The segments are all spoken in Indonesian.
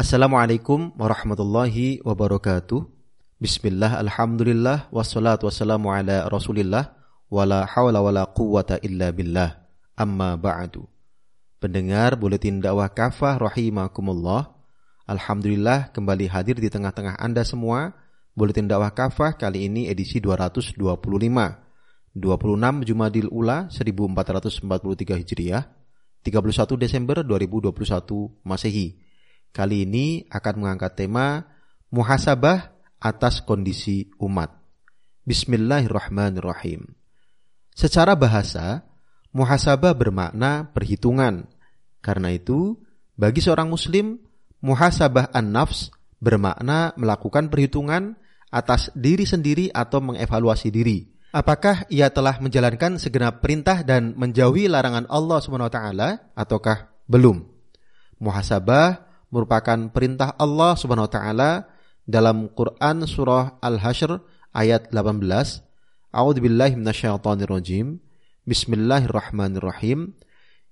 Assalamualaikum warahmatullahi wabarakatuh. Bismillah, alhamdulillah, wassalatu wassalamu ala rasulillah, wala hawla wala quwata illa billah, amma ba'du. Pendengar Buletin Dakwah Kafah rahimakumullah. Alhamdulillah kembali hadir di tengah-tengah Anda semua. Buletin Dakwah Kafah kali ini edisi 225. 26 Jumadil Ula 1443 Hijriah, 31 Desember 2021 Masehi. Kali ini akan mengangkat tema muhasabah atas kondisi umat. Bismillahirrahmanirrahim. Secara bahasa, muhasabah bermakna perhitungan. Karena itu, bagi seorang muslim, muhasabah an-nafs bermakna melakukan perhitungan atas diri sendiri atau mengevaluasi diri. Apakah ia telah menjalankan segenap perintah dan menjauhi larangan Allah SWT ataukah belum? Muhasabah merupakan perintah Allah Subhanahu wa taala dalam Quran surah Al-Hasyr ayat 18. A'udzubillahi minasyaitonirrajim. Bismillahirrahmanirrahim.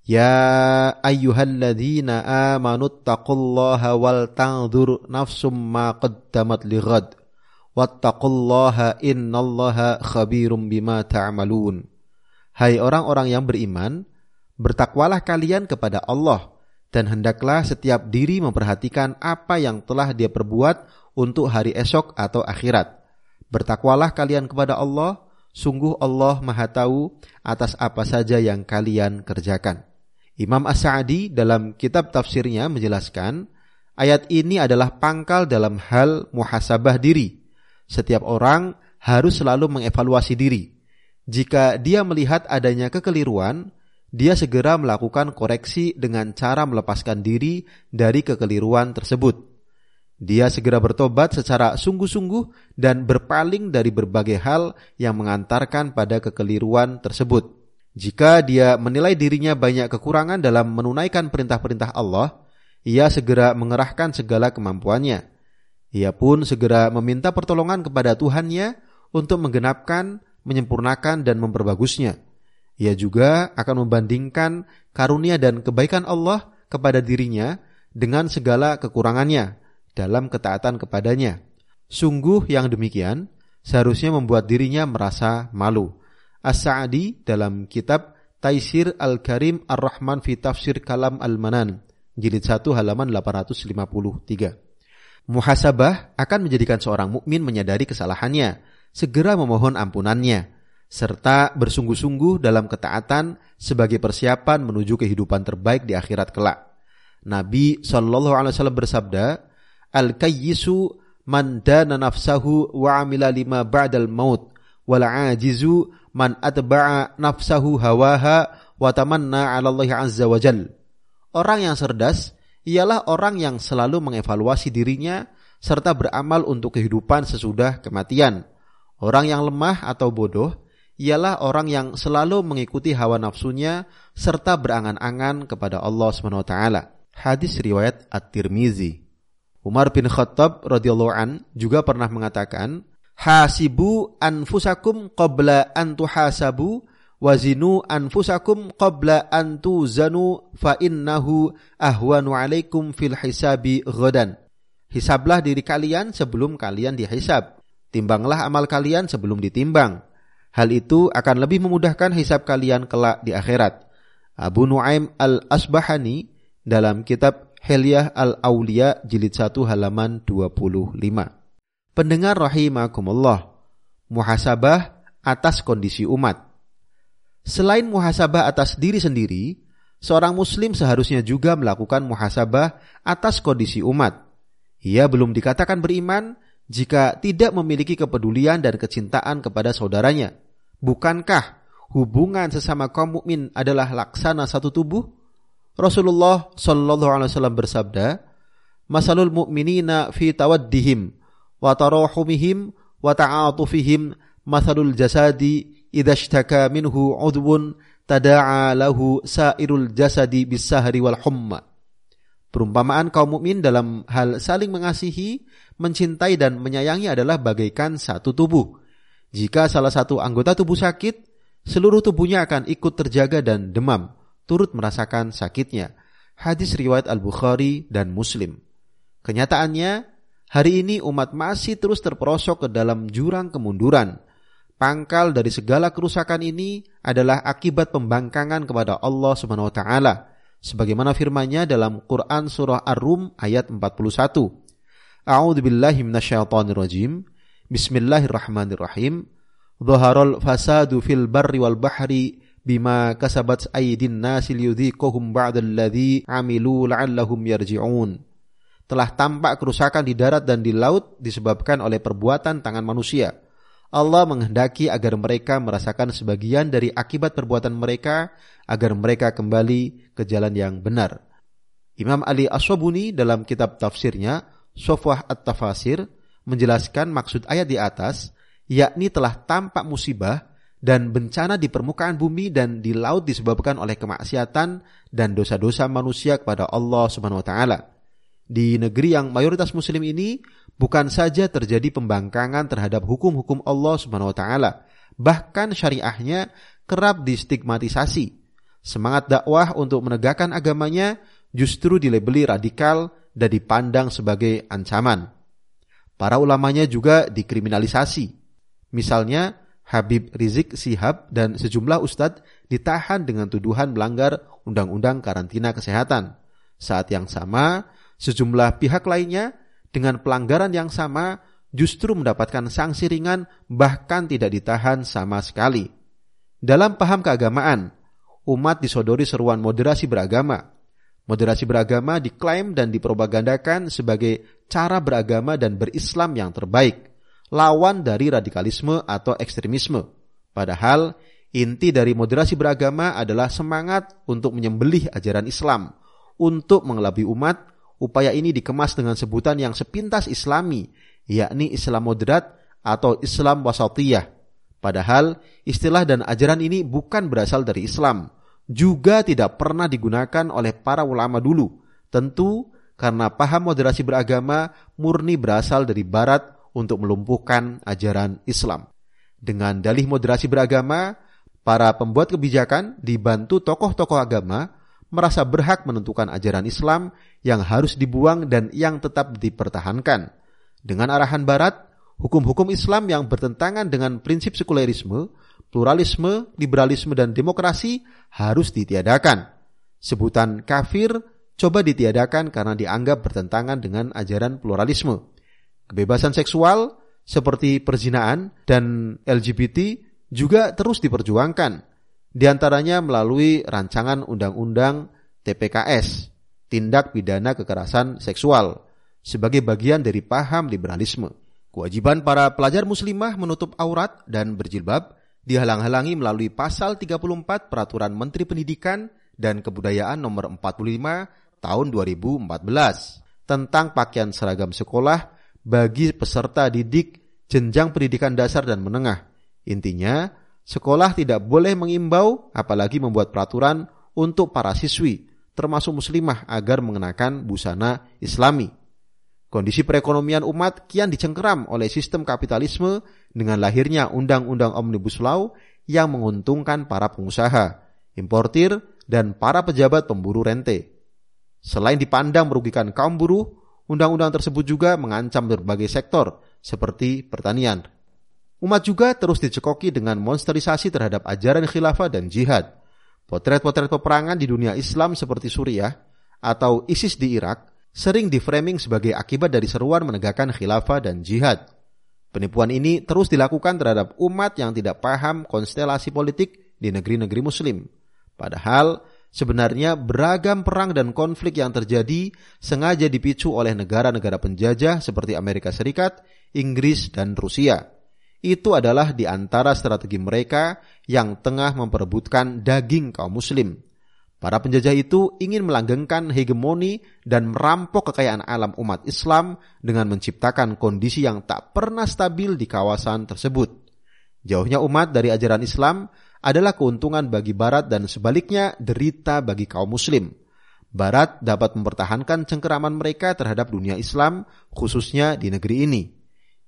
Ya ayyuhalladzina amanu taqullaha wal tanzur nafsum ma qaddamat lighad. Wattaqullaha innallaha khabirum bima ta'malun. Hai orang-orang yang beriman, bertakwalah kalian kepada Allah dan hendaklah setiap diri memperhatikan apa yang telah dia perbuat untuk hari esok atau akhirat. Bertakwalah kalian kepada Allah, sungguh Allah Maha Tahu atas apa saja yang kalian kerjakan. Imam As-Sa'di dalam kitab tafsirnya menjelaskan, ayat ini adalah pangkal dalam hal muhasabah diri. Setiap orang harus selalu mengevaluasi diri. Jika dia melihat adanya kekeliruan, dia segera melakukan koreksi dengan cara melepaskan diri dari kekeliruan tersebut. Dia segera bertobat secara sungguh-sungguh dan berpaling dari berbagai hal yang mengantarkan pada kekeliruan tersebut. Jika dia menilai dirinya banyak kekurangan dalam menunaikan perintah-perintah Allah, ia segera mengerahkan segala kemampuannya. Ia pun segera meminta pertolongan kepada Tuhannya untuk menggenapkan, menyempurnakan, dan memperbagusnya. Ia juga akan membandingkan karunia dan kebaikan Allah kepada dirinya dengan segala kekurangannya dalam ketaatan kepadanya. Sungguh yang demikian seharusnya membuat dirinya merasa malu. As-Sa'di dalam kitab Taisir Al-Karim Ar-Rahman fi Tafsir Kalam Al-Manan jilid 1 halaman 853. Muhasabah akan menjadikan seorang mukmin menyadari kesalahannya, segera memohon ampunannya, serta bersungguh-sungguh dalam ketaatan sebagai persiapan menuju kehidupan terbaik di akhirat kelak. Nabi Shallallahu Alaihi Wasallam bersabda, al kayyisu man dana nafsahu wa amila lima ba'dal maut wal ajizu man atba'a nafsahu hawaha wa tamanna 'ala Allah azza wa jal. Orang yang cerdas ialah orang yang selalu mengevaluasi dirinya serta beramal untuk kehidupan sesudah kematian. Orang yang lemah atau bodoh ialah orang yang selalu mengikuti hawa nafsunya serta berangan-angan kepada Allah SWT. Hadis riwayat At-Tirmizi. Umar bin Khattab radhiyallahu an juga pernah mengatakan, "Hasibu anfusakum qabla an tuhasabu wazinu anfusakum qabla an tuzanu fa innahu ahwanu alaikum fil hisabi ghadan." Hisablah diri kalian sebelum kalian dihisab. Timbanglah amal kalian sebelum ditimbang Hal itu akan lebih memudahkan hisab kalian kelak di akhirat. Abu Nuaim al-Asbahani dalam kitab Hilyah al-Aulia jilid 1 halaman 25. Pendengar rahimakumullah, muhasabah atas kondisi umat. Selain muhasabah atas diri sendiri, seorang muslim seharusnya juga melakukan muhasabah atas kondisi umat. Ia belum dikatakan beriman jika tidak memiliki kepedulian dan kecintaan kepada saudaranya. Bukankah hubungan sesama kaum mukmin adalah laksana satu tubuh? Rasulullah Shallallahu alaihi wasallam bersabda, "Masalul mu'minina fi tawaddihim wa tarahumihim wa ta'atufihim masalul jasadi idza ishtaka minhu 'udwun tada'a lahu sairul jasadi bis-sahri wal humma." Perumpamaan kaum mukmin dalam hal saling mengasihi, mencintai dan menyayangi adalah bagaikan satu tubuh. Jika salah satu anggota tubuh sakit, seluruh tubuhnya akan ikut terjaga dan demam, turut merasakan sakitnya. Hadis riwayat Al-Bukhari dan Muslim. Kenyataannya, hari ini umat masih terus terperosok ke dalam jurang kemunduran. Pangkal dari segala kerusakan ini adalah akibat pembangkangan kepada Allah Subhanahu sebagaimana firman-Nya dalam Quran surah Ar-Rum ayat 41. A'udzu billahi rajim. Bismillahirrahmanirrahim. Dhaharal fasadu fil barri wal bahri bima kasabat aydin nasi liyudhiqahum ba'dalladzi amilu la'allahum yarji'un. Telah tampak kerusakan di darat dan di laut disebabkan oleh perbuatan tangan manusia Allah menghendaki agar mereka merasakan sebagian dari akibat perbuatan mereka agar mereka kembali ke jalan yang benar. Imam Ali Asobuni dalam kitab tafsirnya Sofwah At-Tafasir menjelaskan maksud ayat di atas yakni telah tampak musibah dan bencana di permukaan bumi dan di laut disebabkan oleh kemaksiatan dan dosa-dosa manusia kepada Allah Subhanahu wa taala. Di negeri yang mayoritas muslim ini bukan saja terjadi pembangkangan terhadap hukum-hukum Allah Subhanahu wa taala, bahkan syariahnya kerap distigmatisasi. Semangat dakwah untuk menegakkan agamanya justru dilebeli radikal dan dipandang sebagai ancaman. Para ulamanya juga dikriminalisasi. Misalnya, Habib Rizik Sihab dan sejumlah ustadz ditahan dengan tuduhan melanggar undang-undang karantina kesehatan. Saat yang sama, sejumlah pihak lainnya dengan pelanggaran yang sama justru mendapatkan sanksi ringan bahkan tidak ditahan sama sekali. Dalam paham keagamaan, umat disodori seruan moderasi beragama. Moderasi beragama diklaim dan dipropagandakan sebagai cara beragama dan berislam yang terbaik, lawan dari radikalisme atau ekstremisme. Padahal inti dari moderasi beragama adalah semangat untuk menyembelih ajaran Islam, untuk mengelabui umat, upaya ini dikemas dengan sebutan yang sepintas islami, yakni Islam moderat atau Islam wasatiyah. Padahal istilah dan ajaran ini bukan berasal dari Islam, juga tidak pernah digunakan oleh para ulama dulu. Tentu karena paham moderasi beragama murni berasal dari barat untuk melumpuhkan ajaran Islam. Dengan dalih moderasi beragama, para pembuat kebijakan dibantu tokoh-tokoh agama merasa berhak menentukan ajaran Islam yang harus dibuang dan yang tetap dipertahankan. Dengan arahan Barat, hukum-hukum Islam yang bertentangan dengan prinsip sekulerisme, pluralisme, liberalisme, dan demokrasi harus ditiadakan. Sebutan kafir coba ditiadakan karena dianggap bertentangan dengan ajaran pluralisme. Kebebasan seksual seperti perzinaan dan LGBT juga terus diperjuangkan di antaranya melalui rancangan undang-undang TPKS, tindak pidana kekerasan seksual, sebagai bagian dari paham liberalisme. Kewajiban para pelajar muslimah menutup aurat dan berjilbab dihalang-halangi melalui pasal 34 Peraturan Menteri Pendidikan dan Kebudayaan nomor 45 tahun 2014 tentang pakaian seragam sekolah bagi peserta didik jenjang pendidikan dasar dan menengah. Intinya, Sekolah tidak boleh mengimbau, apalagi membuat peraturan untuk para siswi, termasuk muslimah, agar mengenakan busana islami. Kondisi perekonomian umat kian dicengkeram oleh sistem kapitalisme dengan lahirnya Undang-Undang Omnibus Law yang menguntungkan para pengusaha, importir, dan para pejabat pemburu rente. Selain dipandang merugikan kaum buruh, undang-undang tersebut juga mengancam berbagai sektor seperti pertanian, Umat juga terus dicekoki dengan monsterisasi terhadap ajaran khilafah dan jihad. Potret-potret peperangan di dunia Islam seperti Suriah atau ISIS di Irak sering diframing sebagai akibat dari seruan menegakkan khilafah dan jihad. Penipuan ini terus dilakukan terhadap umat yang tidak paham konstelasi politik di negeri-negeri muslim. Padahal sebenarnya beragam perang dan konflik yang terjadi sengaja dipicu oleh negara-negara penjajah seperti Amerika Serikat, Inggris, dan Rusia itu adalah di antara strategi mereka yang tengah memperebutkan daging kaum muslim. Para penjajah itu ingin melanggengkan hegemoni dan merampok kekayaan alam umat Islam dengan menciptakan kondisi yang tak pernah stabil di kawasan tersebut. Jauhnya umat dari ajaran Islam adalah keuntungan bagi Barat dan sebaliknya derita bagi kaum muslim. Barat dapat mempertahankan cengkeraman mereka terhadap dunia Islam, khususnya di negeri ini.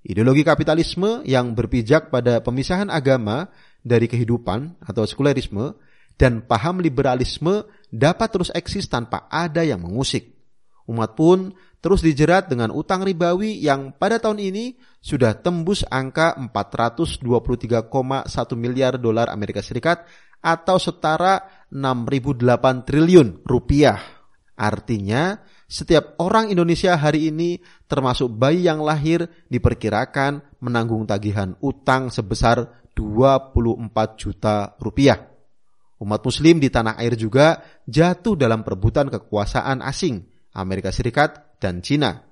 Ideologi kapitalisme yang berpijak pada pemisahan agama dari kehidupan atau sekulerisme dan paham liberalisme dapat terus eksis tanpa ada yang mengusik. Umat pun terus dijerat dengan utang ribawi yang pada tahun ini sudah tembus angka 423,1 miliar dolar Amerika Serikat atau setara 6.008 triliun rupiah. Artinya, setiap orang Indonesia hari ini termasuk bayi yang lahir diperkirakan menanggung tagihan utang sebesar 24 juta rupiah. Umat muslim di tanah air juga jatuh dalam perebutan kekuasaan asing, Amerika Serikat dan Cina.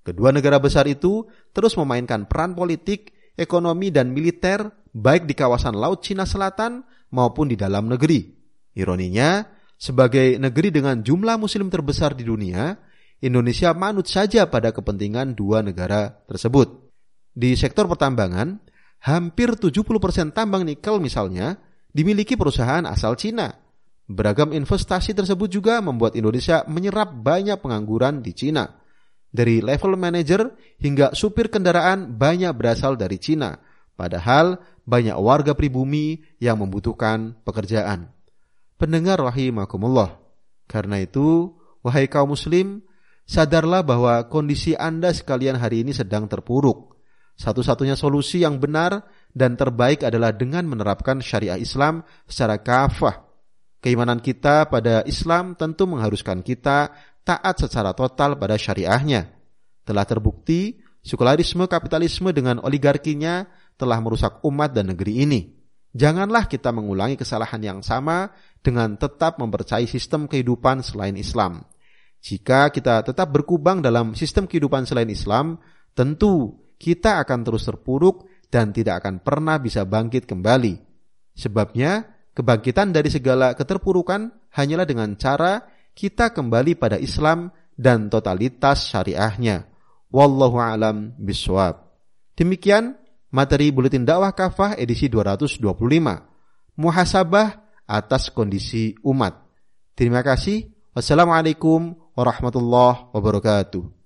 Kedua negara besar itu terus memainkan peran politik, ekonomi, dan militer baik di kawasan Laut Cina Selatan maupun di dalam negeri. Ironinya, sebagai negeri dengan jumlah muslim terbesar di dunia, Indonesia manut saja pada kepentingan dua negara tersebut. Di sektor pertambangan, hampir 70% tambang nikel misalnya dimiliki perusahaan asal Cina. Beragam investasi tersebut juga membuat Indonesia menyerap banyak pengangguran di Cina. Dari level manajer hingga supir kendaraan banyak berasal dari Cina. Padahal banyak warga pribumi yang membutuhkan pekerjaan. Pendengar rahimakumullah. Karena itu, wahai kaum muslim, sadarlah bahwa kondisi Anda sekalian hari ini sedang terpuruk. Satu-satunya solusi yang benar dan terbaik adalah dengan menerapkan syariah Islam secara kafah. Keimanan kita pada Islam tentu mengharuskan kita taat secara total pada syariahnya. Telah terbukti, sekularisme kapitalisme dengan oligarkinya telah merusak umat dan negeri ini. Janganlah kita mengulangi kesalahan yang sama dengan tetap mempercayai sistem kehidupan selain Islam. Jika kita tetap berkubang dalam sistem kehidupan selain Islam, tentu kita akan terus terpuruk dan tidak akan pernah bisa bangkit kembali. Sebabnya, kebangkitan dari segala keterpurukan hanyalah dengan cara kita kembali pada Islam dan totalitas syariahnya. Wallahu alam biswab. Demikian materi buletin dakwah kafah edisi 225. Muhasabah atas kondisi umat. Terima kasih. Wassalamualaikum warahmatullahi wabarakatuh.